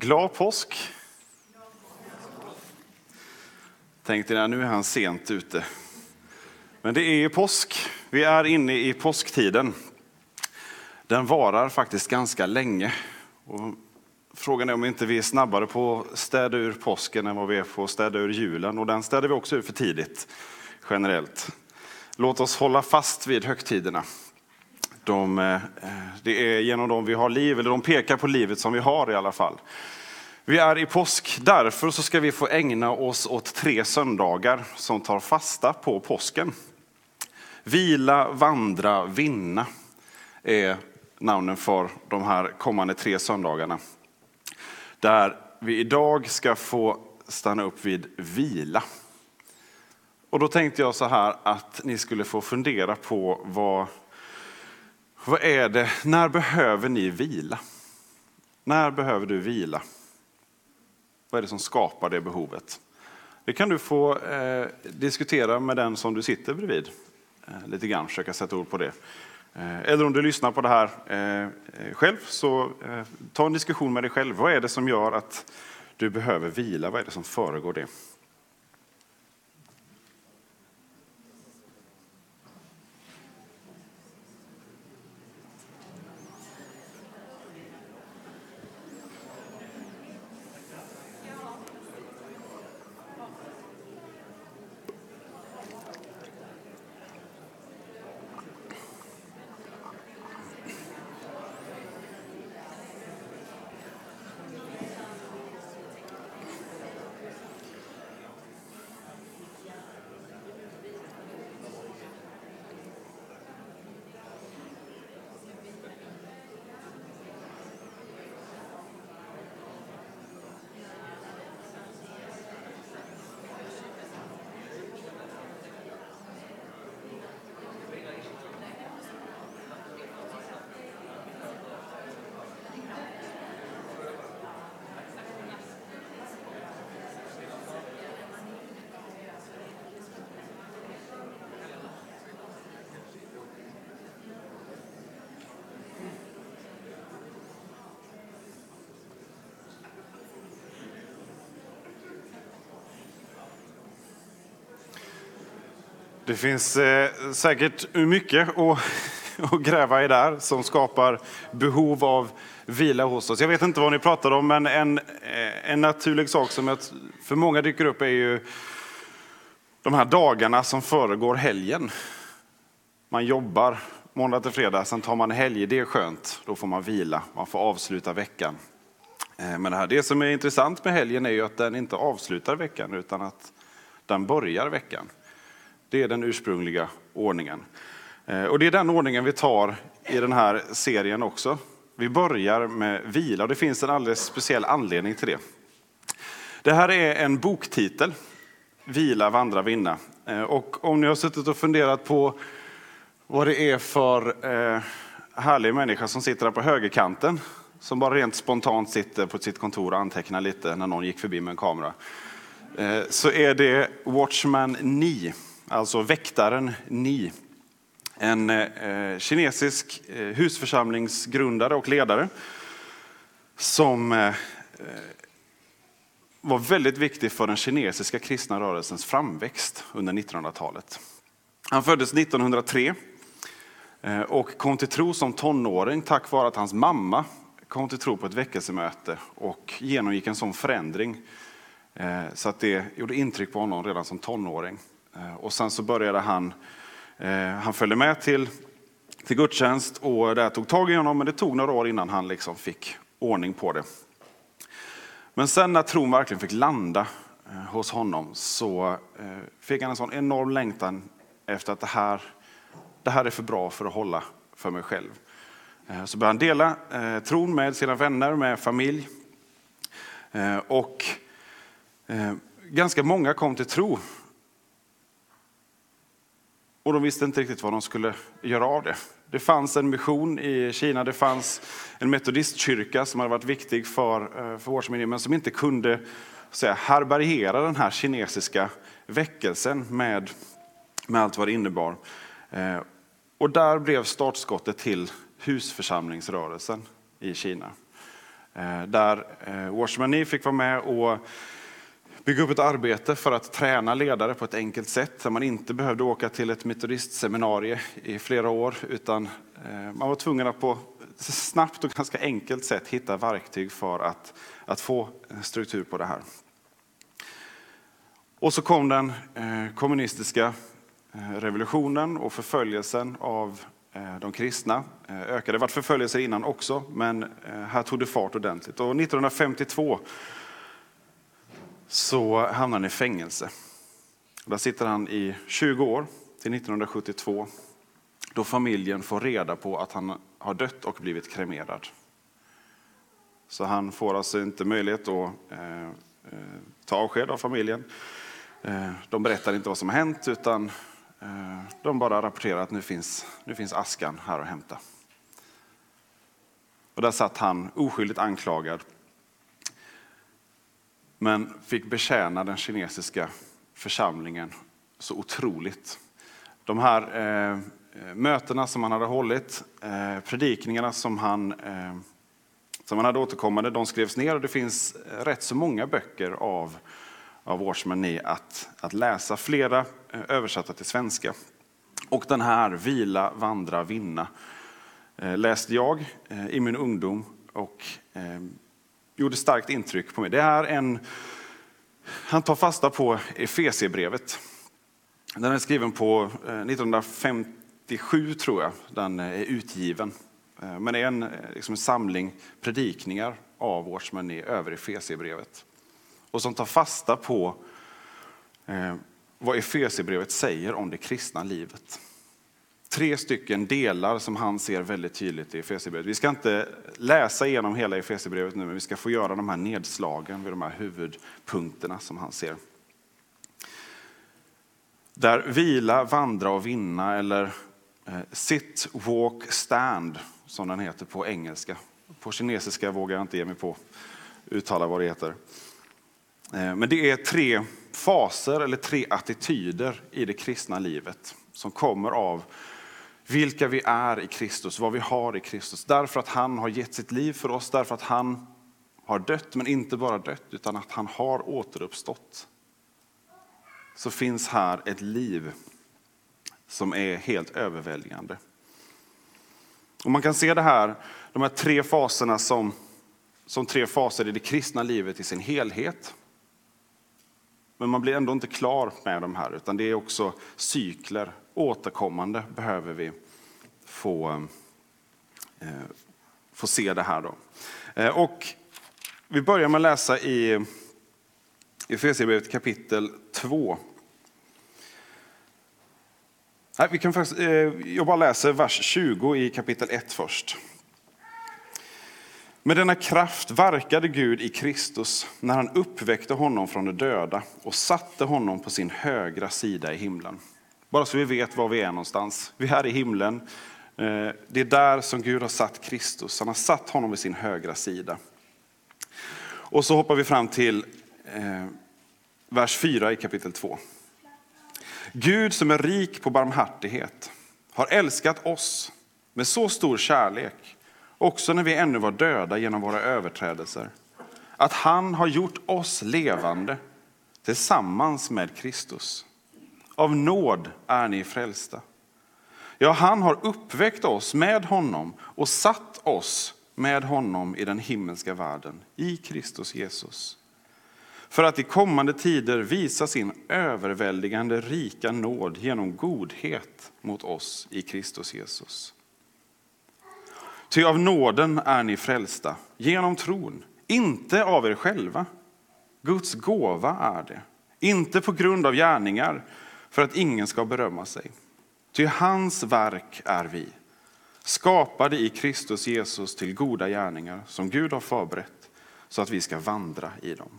Glad påsk! Tänkte jag, nu är han sent ute. Men det är ju påsk. Vi är inne i påsktiden. Den varar faktiskt ganska länge. Och frågan är om inte vi är snabbare på att städa ur påsken än vad vi är på att städa ur julen. Och den städar vi också ur för tidigt, generellt. Låt oss hålla fast vid högtiderna. De, eh, eh, det är genom dem vi har liv, eller de pekar på livet som vi har i alla fall. Vi är i påsk, därför så ska vi få ägna oss åt tre söndagar som tar fasta på påsken. Vila, vandra, vinna är namnen för de här kommande tre söndagarna. Där vi idag ska få stanna upp vid vila. Och då tänkte jag så här att ni skulle få fundera på vad, vad är det, när behöver ni vila? När behöver du vila? Vad är det som skapar det behovet? Det kan du få eh, diskutera med den som du sitter bredvid. Eh, lite grann, försöka sätta ord på det. Eh, eller om du lyssnar på det här eh, själv, så eh, ta en diskussion med dig själv. Vad är det som gör att du behöver vila? Vad är det som föregår det? Det finns eh, säkert mycket att, att gräva i där som skapar behov av vila hos oss. Jag vet inte vad ni pratar om, men en, eh, en naturlig sak som för många dyker upp är ju de här dagarna som föregår helgen. Man jobbar måndag till fredag, sen tar man helg. Det är skönt, då får man vila, man får avsluta veckan. Eh, men det, här, det som är intressant med helgen är ju att den inte avslutar veckan, utan att den börjar veckan. Det är den ursprungliga ordningen. Eh, och det är den ordningen vi tar i den här serien också. Vi börjar med vila och det finns en alldeles speciell anledning till det. Det här är en boktitel, Vila, vandra, vinna. Eh, och om ni har suttit och funderat på vad det är för eh, härlig människa som sitter där på högerkanten, som bara rent spontant sitter på sitt kontor och antecknar lite när någon gick förbi med en kamera, eh, så är det Watchman 9 alltså väktaren Ni. En eh, kinesisk eh, husförsamlingsgrundare och ledare som eh, eh var väldigt viktig för den kinesiska kristna rörelsens framväxt under 1900-talet. Han föddes 1903 eh, och kom till tro som tonåring tack vare att hans mamma kom till tro på ett väckelsemöte och genomgick en sån förändring eh, så att det gjorde intryck på honom redan som tonåring. Eh, och sen så började han, eh, han följde med till, till gudstjänst och det tog tag i honom, men det tog några år innan han liksom fick ordning på det. Men sen när tron verkligen fick landa eh, hos honom så fick han en sån enorm längtan efter att det här, det här är för bra för att hålla för mig själv. Så började han dela tron med sina vänner, med familj. Och ganska många kom till tro. Och de visste inte riktigt vad de skulle göra av det. Det fanns en mission i Kina, det fanns en metodistkyrka som hade varit viktig för, eh, för vår men som inte kunde säga, härbärgera den här kinesiska väckelsen med, med allt vad det innebar. Eh, och där blev startskottet till husförsamlingsrörelsen i Kina. Eh, där eh, fick vara med och bygga upp ett arbete för att träna ledare på ett enkelt sätt. Där man inte behövde åka till ett metodistseminarium i flera år utan eh, man var tvungen att på snabbt och ganska enkelt sätt hitta verktyg för att, att få struktur på det här. Och så kom den eh, kommunistiska eh, revolutionen och förföljelsen av de kristna ökade. Det var förföljelser innan också, men här tog det fart ordentligt. Och 1952 så hamnar han i fängelse. Där sitter han i 20 år, till 1972, då familjen får reda på att han har dött och blivit kremerad. Så han får alltså inte möjlighet att eh, eh, ta avsked av familjen. Eh, de berättar inte vad som har hänt, utan Eh, de bara rapporterar att nu finns, nu finns askan här att hämta. Och där satt han oskyldigt anklagad. Men fick betjäna den kinesiska församlingen så otroligt. De här eh, mötena som han hade hållit, eh, predikningarna som han, eh, som han hade återkommande, de skrevs ner och det finns rätt så många böcker av av Watchman Nee att, att läsa, flera eh, översatta till svenska. Och den här Vila, vandra, vinna eh, läste jag eh, i min ungdom och eh, gjorde starkt intryck på mig. Det är en, han tar fasta på Efesierbrevet. Den är skriven på eh, 1957 tror jag, den eh, är utgiven. Eh, men det är en, liksom en samling predikningar av Watchman i över Efesierbrevet och som tar fasta på eh, vad Efesierbrevet säger om det kristna livet. Tre stycken delar som han ser väldigt tydligt i Efesierbrevet. Vi ska inte läsa igenom hela Efesierbrevet nu, men vi ska få göra de här nedslagen vid de här huvudpunkterna som han ser. Där vila, vandra och vinna, eller eh, sit, walk, stand, som den heter på engelska. På kinesiska vågar jag inte ge mig på uttala vad det heter. Eh, men det är tre faser eller tre attityder i det kristna livet som kommer av vilka vi är i Kristus, vad vi har i Kristus. Därför att han har gett sitt liv för oss, därför att han har dött, men inte bara dött, utan att han har återuppstått. Så finns här ett liv som är helt överväldigande. Och man kan se det här, de här tre faserna som, som tre faser i det kristna livet i sin helhet. Men man blir ändå inte klar med de här, utan det är också cykler. Återkommande behöver vi få, eh, få se det här. Då. Eh, och vi börjar med att läsa i Efesierbrevet kapitel 2. Nej, vi kan faktiskt, eh, jag bara läser vers 20 i kapitel 1 först. Med denna kraft verkade Gud i Kristus när han uppväckte honom från de döda och satte honom på sin högra sida i himlen. Bara så vi vet var vi är någonstans. Vi är här i himlen. Eh, det är där som Gud har satt Kristus. Han har satt honom vid sin högra sida. Och så hoppar vi fram till eh, vers 4 i kapitel 2. Gud som är rik på barmhärtighet har älskat oss med så stor kärlek också när vi ännu var döda genom våra överträdelser. Att han har gjort oss levande tillsammans med Kristus. Av nåd är ni frälsta. Ja, han har uppväckt oss med honom och satt oss med honom i den himmelska världen, i Kristus Jesus. För att i kommande tider visa sin överväldigande rika nåd genom godhet mot oss i Kristus Jesus. Ty av nåden är ni frälsta, genom tron, inte av er själva. Guds gåva är det, inte på grund av gärningar, för att ingen ska berömma sig. Ty hans verk är vi, skapade i Kristus Jesus till goda gärningar som Gud har förberett så att vi ska vandra i dem.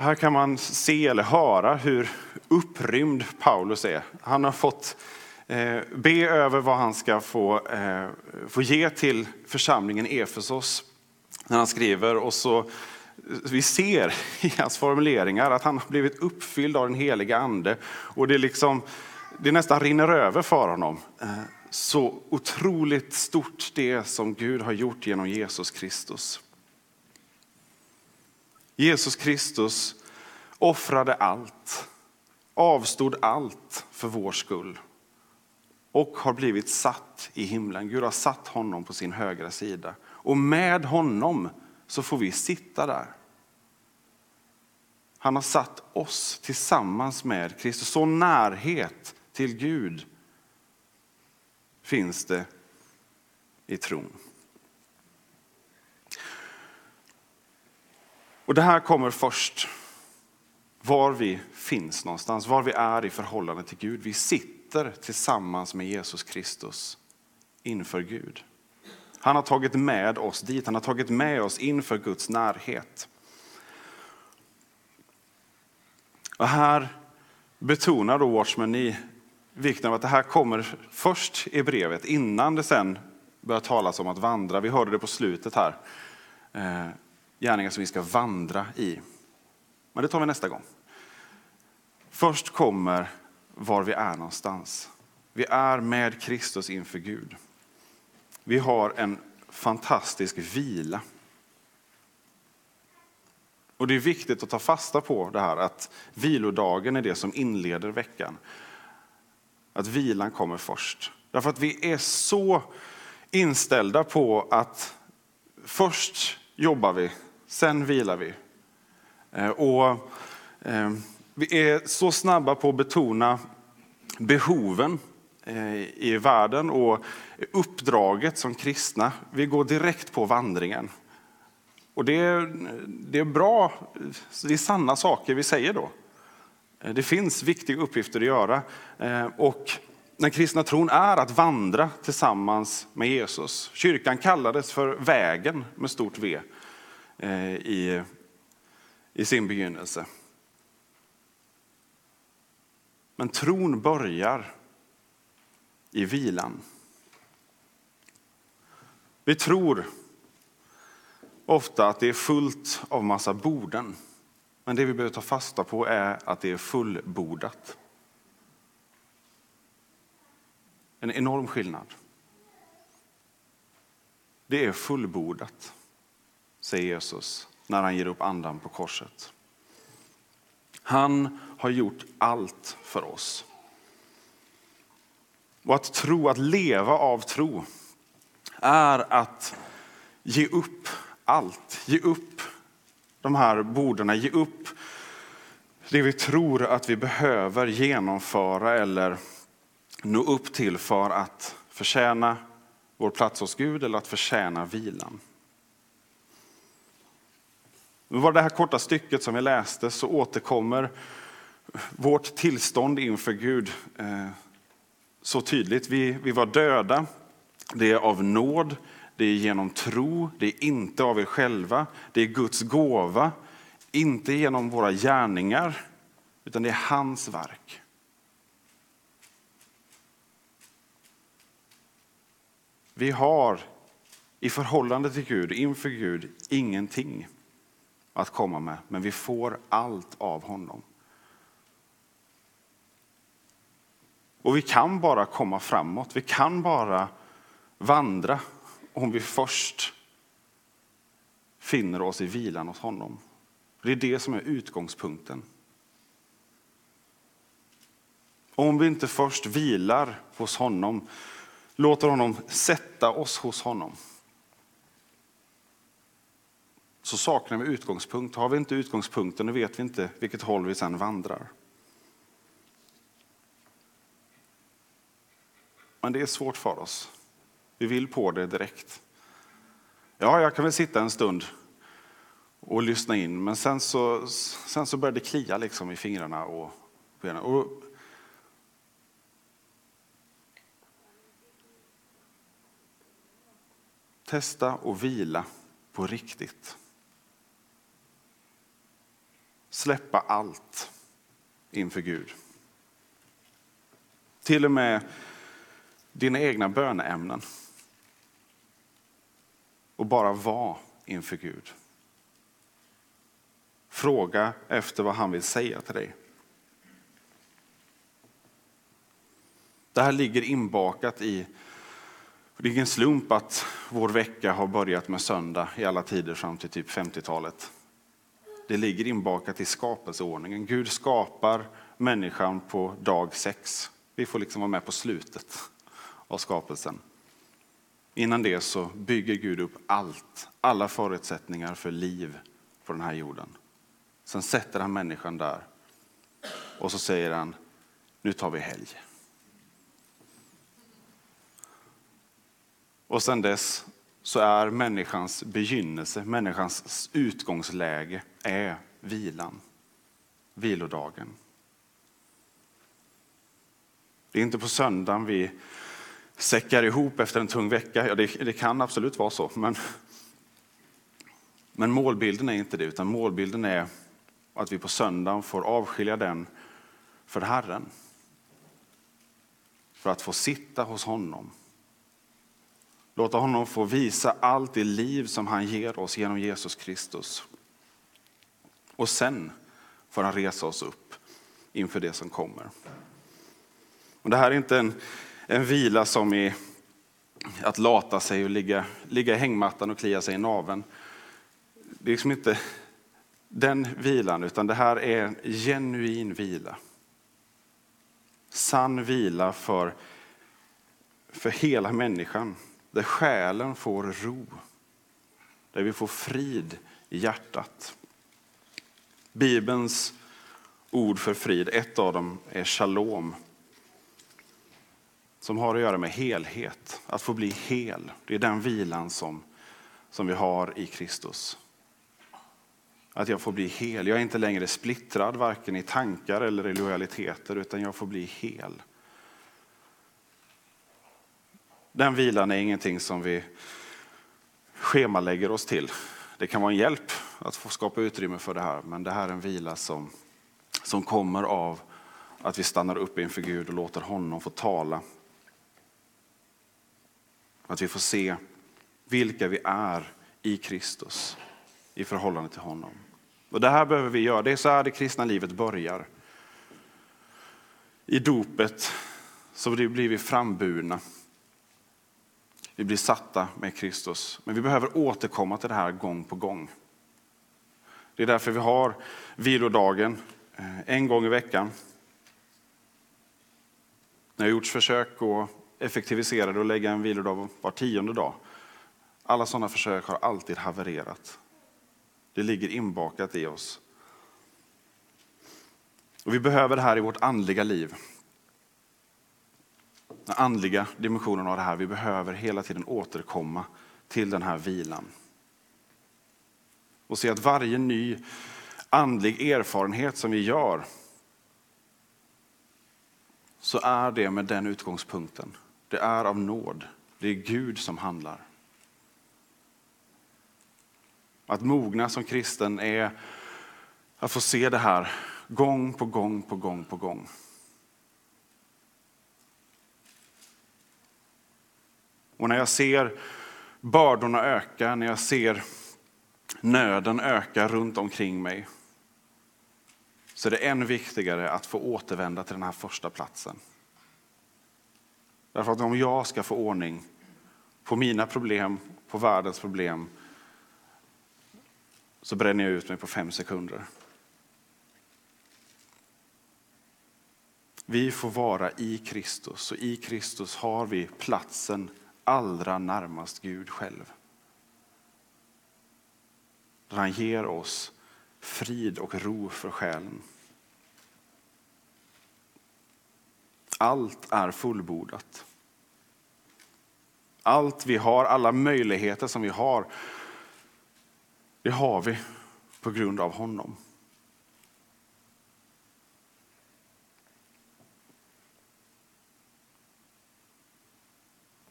Här kan man se eller höra hur upprymd Paulus är. Han har fått eh, be över vad han ska få, eh, få ge till församlingen Efesos när han skriver. Och så, vi ser i hans formuleringar att han har blivit uppfylld av den heliga ande. Och det, liksom, det nästan rinner över för honom. Eh, så otroligt stort det som Gud har gjort genom Jesus Kristus. Jesus Kristus offrade allt, avstod allt för vår skull och har blivit satt i himlen. Gud har satt honom på sin högra sida. Och med honom så får vi sitta där. Han har satt oss tillsammans med Kristus. Så närhet till Gud finns det i tron. Och det här kommer först. Var vi finns någonstans, var vi är i förhållande till Gud. Vi sitter tillsammans med Jesus Kristus inför Gud. Han har tagit med oss dit, han har tagit med oss inför Guds närhet. Och här betonar då Watchman i vikten av att det här kommer först i brevet innan det sen börjar talas om att vandra. Vi hörde det på slutet här. Eh, Gärningar som vi ska vandra i. Men det tar vi nästa gång. Först kommer var vi är någonstans. Vi är med Kristus inför Gud. Vi har en fantastisk vila. Och Det är viktigt att ta fasta på det här att vilodagen är det som inleder veckan. Att vilan kommer först. Därför att vi är så inställda på att först jobbar vi, sen vilar vi. Eh, och eh, vi är så snabba på att betona behoven eh, i världen och uppdraget som kristna. Vi går direkt på vandringen. Och det är, det är bra, det är sanna saker vi säger då. Det finns viktiga uppgifter att göra. Och den kristna tron är att vandra tillsammans med Jesus. Kyrkan kallades för vägen med stort V Eh, i, i sin begynnelse. Men tron börjar i vilan. Vi tror ofta att det är fullt av massa borden. Men det vi behöver ta fasta på är att det är fullbordat. En enorm skillnad. Det är fullbordat, säger Jesus när han ger upp andan på korset. Han har gjort allt för oss. Och att tro, att leva av tro, är att ge upp allt. Ge upp de här borden, ge upp det vi tror att vi behöver genomföra eller nå upp till för att förtjäna vår plats hos Gud eller att förtjäna vilan. Var det här korta stycket som vi läste så återkommer vårt tillstånd inför Gud eh, så tydligt. Vi, vi var döda, det är av nåd, det är genom tro, det är inte av er själva, det är Guds gåva, inte genom våra gärningar, utan det är hans verk. Vi har i förhållande till Gud, inför Gud, ingenting att komma med, men vi får allt av honom. Och vi kan bara komma framåt, vi kan bara vandra om vi först finner oss i vilan hos honom. Det är det som är utgångspunkten. Om vi inte först vilar hos honom, låter honom sätta oss hos honom, så saknar vi utgångspunkt. Har vi inte utgångspunkten, då vet vi inte vilket håll vi sedan vandrar. Men det är svårt för oss. Vi vill på det direkt. Ja, jag kan väl sitta en stund och lyssna in, men sen så, sen så börjar det klia liksom i fingrarna och Och Testa och vila på riktigt. Släppa allt inför Gud. Till och med dina egna böneämnen. Och bara vara inför Gud. Fråga efter vad han vill säga till dig. Det här ligger inbakat i, det är ingen slump att vår vecka har börjat med söndag i alla tider fram till typ 50-talet. Det ligger inbakat i skapelseordningen. Gud skapar människan på dag sex. Vi får liksom vara med på slutet av skapelsen. Innan det så bygger Gud upp allt, alla förutsättningar för liv på den här jorden. Sen sätter han människan där och så säger han, nu tar vi helg. Och sen dess så är människans begynnelse, människans utgångsläge är vilan, vilodagen. Det är inte på söndagen vi säckar ihop efter en tung vecka. Ja, det, det kan absolut vara så, men, men målbilden är inte det, utan målbilden är att vi på söndagen får avskilja den för Herren. För att få sitta hos honom. Låta honom få visa allt det liv som han ger oss genom Jesus Kristus. Och sen får han resa oss upp inför det som kommer. Och det här är inte en, en vila som är att lata sig och ligga, ligga i hängmattan och klia sig i naven. Det är liksom inte den vilan, utan det här är en genuin vila. Sann vila för, för hela människan, där själen får ro. Där vi får frid i hjärtat. Bibelns ord för frid, ett av dem är shalom. Som har att göra med helhet, att få bli hel. Det är den vilan som, som vi har i Kristus. Att jag får bli hel. Jag är inte längre splittrad, varken i tankar eller i lojaliteter, utan jag får bli hel. Den vilan är ingenting som vi schemalägger oss till. Det kan vara en hjälp att få skapa utrymme för det här, men det här är en vila som, som kommer av att vi stannar upp inför Gud och låter honom få tala. Att vi får se vilka vi är i Kristus i förhållande till honom. Och Det här behöver vi göra. Det är så här det kristna livet börjar. I dopet så blir vi framburna. Vi blir satta med Kristus. Men vi behöver återkomma till det här gång på gång. Det är därför vi har vilodagen eh, en gång i veckan. Det har gjorts försök att effektivisera det och lägga en vilodag var tionde dag. Alla sådana försök har alltid havererat. Det ligger inbakat i oss. Och vi behöver det här i vårt andliga liv. Den andliga dimensionen av det här. Vi behöver hela tiden återkomma till den här vilan. Och se att varje ny andlig erfarenhet som vi gör så är det med den utgångspunkten. Det är av nåd. Det är Gud som handlar. Att mogna som kristen är att få se det här gång på gång på gång på gång. Och när jag ser bördorna öka, när jag ser nöden öka runt omkring mig så är det än viktigare att få återvända till den här första platsen. Därför att om jag ska få ordning på mina problem, på världens problem, så bränner jag ut mig på fem sekunder. Vi får vara i Kristus och i Kristus har vi platsen allra närmast Gud själv. Där han ger oss frid och ro för själen. Allt är fullbordat. Allt vi har, alla möjligheter som vi har, det har vi på grund av honom.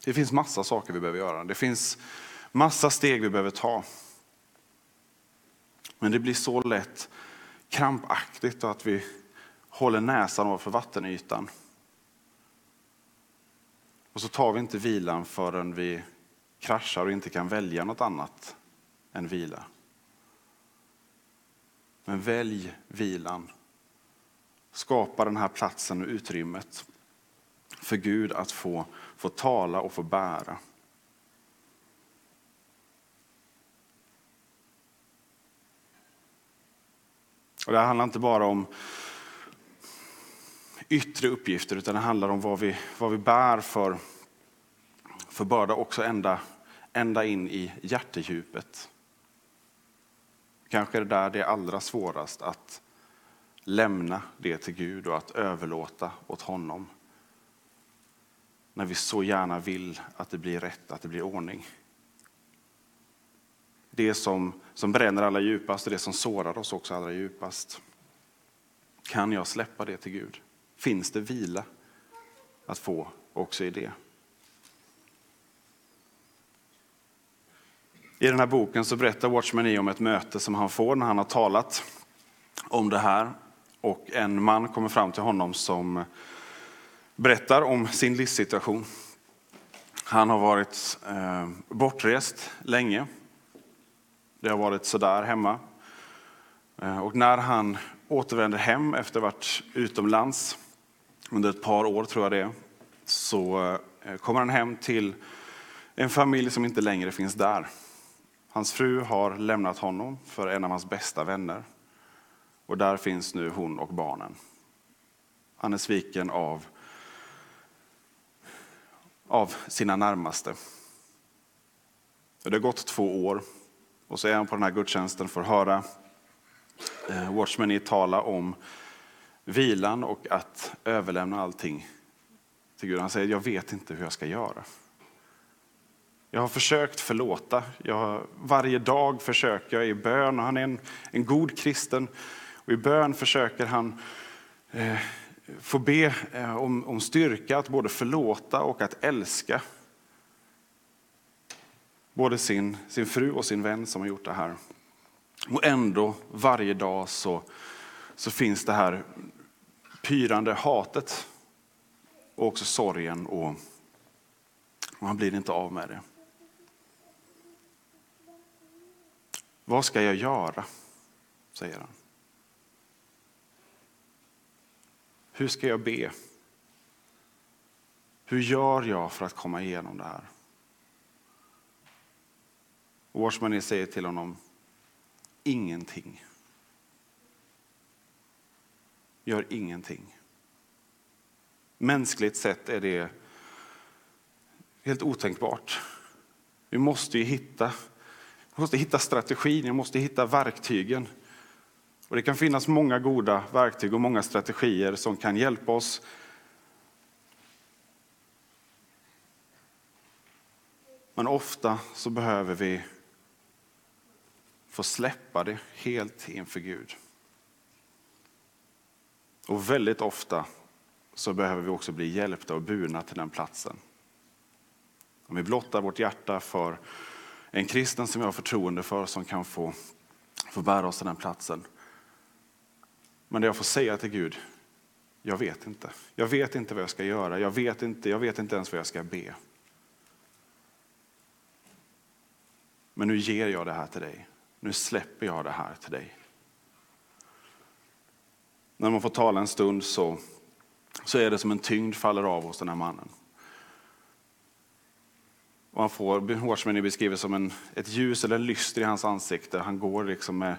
Det finns massa saker vi behöver göra. Det finns massa steg vi behöver ta. Men det blir så lätt krampaktigt och att vi håller näsan ovanför vattenytan. Och så tar vi inte vilan förrän vi kraschar och inte kan välja något annat än vila. Men välj vilan. Skapa den här platsen och utrymmet för Gud att få, få tala och få bära. Och det handlar inte bara om yttre uppgifter utan det handlar om vad vi, vad vi bär för, för börda också ända, ända in i hjärtedjupet. Kanske är det där det är allra svårast att lämna det till Gud och att överlåta åt honom. När vi så gärna vill att det blir rätt, att det blir ordning. Det som, som bränner allra djupast och det som sårar oss också allra djupast. Kan jag släppa det till Gud? Finns det vila att få också i det? I den här boken så berättar Watchman e om ett möte som han får när han har talat om det här. Och en man kommer fram till honom som berättar om sin livssituation. Han har varit eh, bortrest länge. Det har varit sådär hemma. Eh, och när han återvänder hem efter att ha varit utomlands under ett par år, tror jag det så eh, kommer han hem till en familj som inte längre finns där. Hans fru har lämnat honom för en av hans bästa vänner. Och där finns nu hon och barnen. Han är sviken av, av sina närmaste. Det har gått två år och så är han på den här gudstjänsten för att höra eh, tala om vilan och att överlämna allting till Gud. Han säger, jag vet inte hur jag ska göra. Jag har försökt förlåta. Jag, varje dag försöker jag i bön. Och han är en, en god kristen. Och I bön försöker han eh, få be eh, om, om styrka att både förlåta och att älska. Både sin, sin fru och sin vän som har gjort det här. Och ändå, varje dag så, så finns det här pyrande hatet och också sorgen och, och han blir inte av med det. Vad ska jag göra? säger han. Hur ska jag be? Hur gör jag för att komma igenom det här? Och Watchman e säger till honom, ingenting. Gör ingenting. Mänskligt sett är det helt otänkbart. Vi måste ju hitta vi måste hitta strategin, vi måste hitta verktygen. Och det kan finnas många goda verktyg och många strategier som kan hjälpa oss. Men ofta så behöver vi få släppa det helt inför Gud. Och väldigt ofta så behöver vi också bli hjälpta och burna till den platsen. Om vi blottar vårt hjärta för en kristen som jag har förtroende för som kan få, få bära oss till den platsen. Men det jag får säga till Gud, jag vet inte. Jag vet inte vad jag ska göra. Jag vet inte, jag vet inte ens vad jag ska be. Men nu ger jag det här till dig. Nu släpper jag det här till dig. När man får tala en stund så, så är det som en tyngd faller av hos den här mannen. Och han får, Watchman beskrivet som en, ett ljus eller en lyster i hans ansikte. Han går liksom med,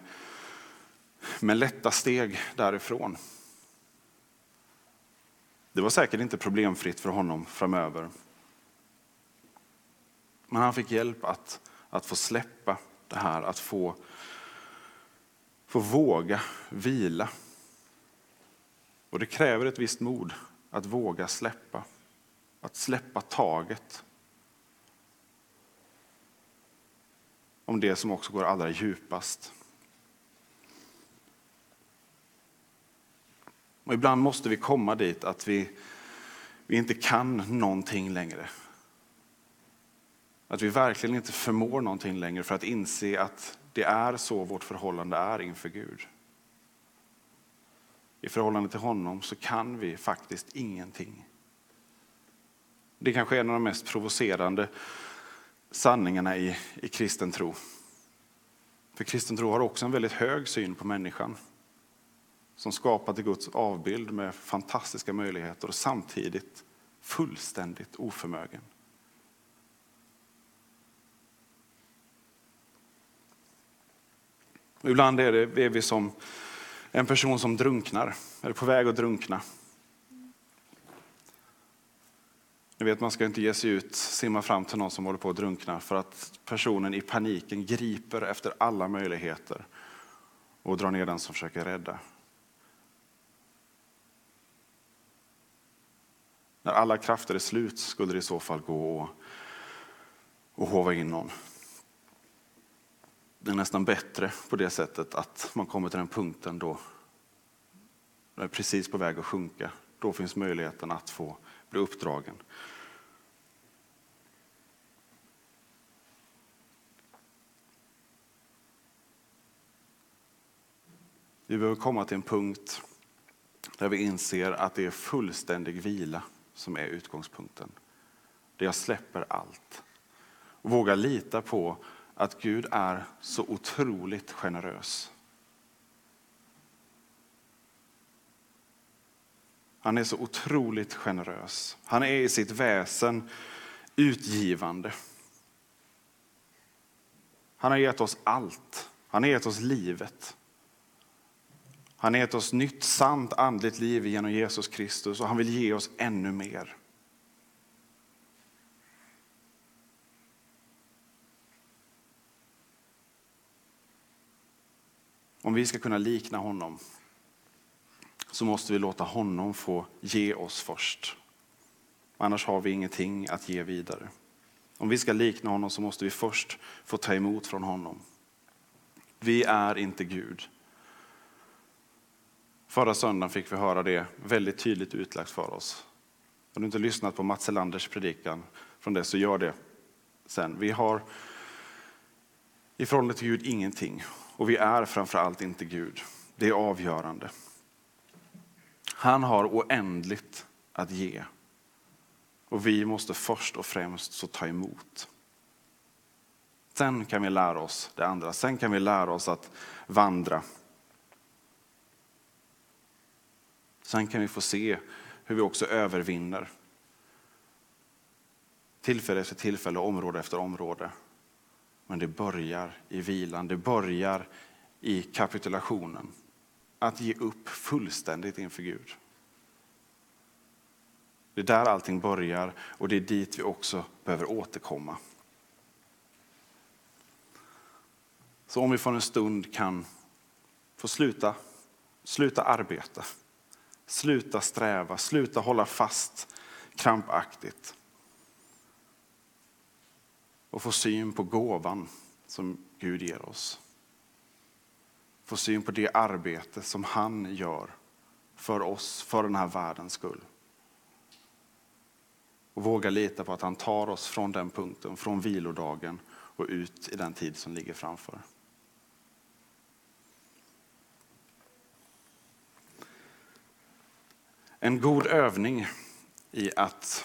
med lätta steg därifrån. Det var säkert inte problemfritt för honom framöver. Men han fick hjälp att, att få släppa det här, att få, få våga vila. Och det kräver ett visst mod att våga släppa, att släppa taget om det som också går allra djupast. Och ibland måste vi komma dit att vi, vi inte kan någonting längre. Att vi verkligen inte förmår någonting längre för att inse att det är så vårt förhållande är inför Gud. I förhållande till honom så kan vi faktiskt ingenting. Det kanske är en av de mest provocerande sanningarna i, i kristen tro. För kristen tro har också en väldigt hög syn på människan som skapade Guds avbild med fantastiska möjligheter och samtidigt fullständigt oförmögen. Ibland är, det, är vi som en person som drunknar, eller på väg att drunkna. Ni vet, man ska inte ge sig ut, simma fram till någon som håller på att drunkna för att personen i paniken griper efter alla möjligheter och drar ner den som försöker rädda. När alla krafter är slut skulle det i så fall gå och, och hova in någon. Det är nästan bättre på det sättet att man kommer till den punkten då det är precis på väg att sjunka. Då finns möjligheten att få bli uppdragen. Vi behöver komma till en punkt där vi inser att det är fullständig vila som är utgångspunkten. Där jag släpper allt och vågar lita på att Gud är så otroligt generös. Han är så otroligt generös. Han är i sitt väsen utgivande. Han har gett oss allt. Han har gett oss livet. Han har gett oss nytt sant andligt liv genom Jesus Kristus och han vill ge oss ännu mer. Om vi ska kunna likna honom så måste vi låta honom få ge oss först. Annars har vi ingenting att ge vidare. Om vi ska likna honom så måste vi först få ta emot från honom. Vi är inte Gud. Förra söndagen fick vi höra det väldigt tydligt utlagt för oss. Har du inte lyssnat på Mats Elanders predikan från det så gör det sen. Vi har i förhållande till Gud ingenting och vi är framför allt inte Gud. Det är avgörande. Han har oändligt att ge. Och vi måste först och främst så ta emot. Sen kan vi lära oss det andra. Sen kan vi lära oss att vandra. Sen kan vi få se hur vi också övervinner. Tillfälle efter tillfälle, område efter område. Men det börjar i vilan, det börjar i kapitulationen. Att ge upp fullständigt inför Gud. Det är där allting börjar och det är dit vi också behöver återkomma. Så om vi för en stund kan få sluta, sluta arbeta, sluta sträva, sluta hålla fast krampaktigt och få syn på gåvan som Gud ger oss. Få syn på det arbete som han gör för oss, för den här världens skull. Och våga lita på att han tar oss från den punkten, från vilodagen och ut i den tid som ligger framför. En god övning i att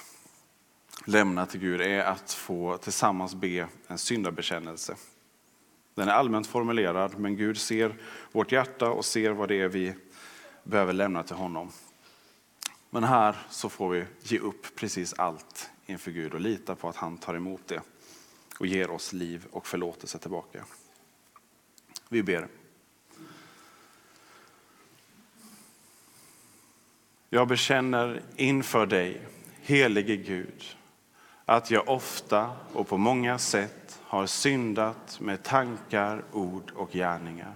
lämna till Gud är att få tillsammans be en syndabekännelse. Den är allmänt formulerad, men Gud ser vårt hjärta och ser vad det är vi behöver lämna till honom. Men här så får vi ge upp precis allt inför Gud och lita på att han tar emot det och ger oss liv och förlåtelse tillbaka. Vi ber. Jag bekänner inför dig, helige Gud, att jag ofta och på många sätt har syndat med tankar, ord och gärningar.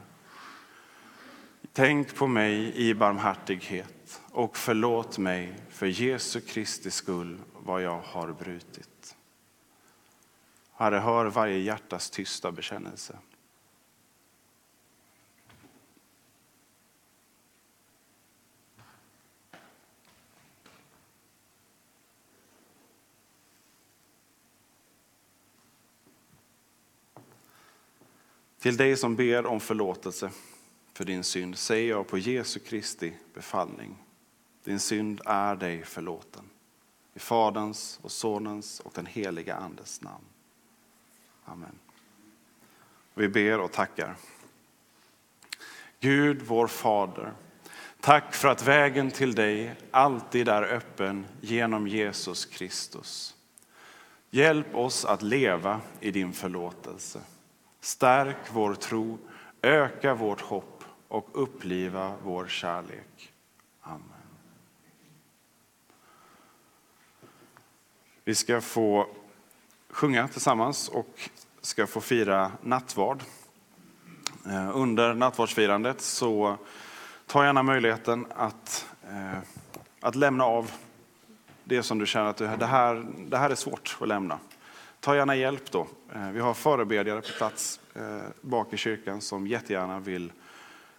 Tänk på mig i barmhärtighet och förlåt mig för Jesu Kristi skull vad jag har brutit. Herre, hör varje hjärtas tysta bekännelse. Till dig som ber om förlåtelse för din synd säger jag på Jesu Kristi befallning. Din synd är dig förlåten. I Faderns och Sonens och den heliga Andes namn. Amen. Vi ber och tackar. Gud, vår Fader, tack för att vägen till dig alltid är öppen genom Jesus Kristus. Hjälp oss att leva i din förlåtelse. Stärk vår tro, öka vårt hopp och uppliva vår kärlek. Amen. Vi ska få sjunga tillsammans och ska få fira nattvard. Eh, under nattvardsfirandet så ta gärna möjligheten att, eh, att lämna av det som du känner att det här, det här är svårt att lämna. Ta gärna hjälp då. Eh, vi har förebedjare på plats eh, bak i kyrkan som jättegärna vill,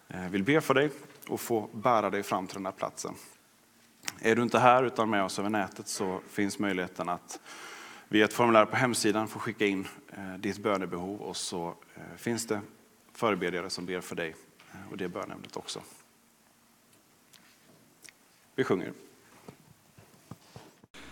eh, vill be för dig och få bära dig fram till den här platsen. Är du inte här utan med oss över nätet så finns möjligheten att via ett formulär på hemsidan få skicka in ditt bönebehov och så finns det förebedjare som ber för dig och det bönämnet också. Vi sjunger.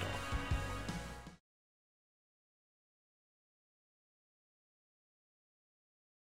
dag.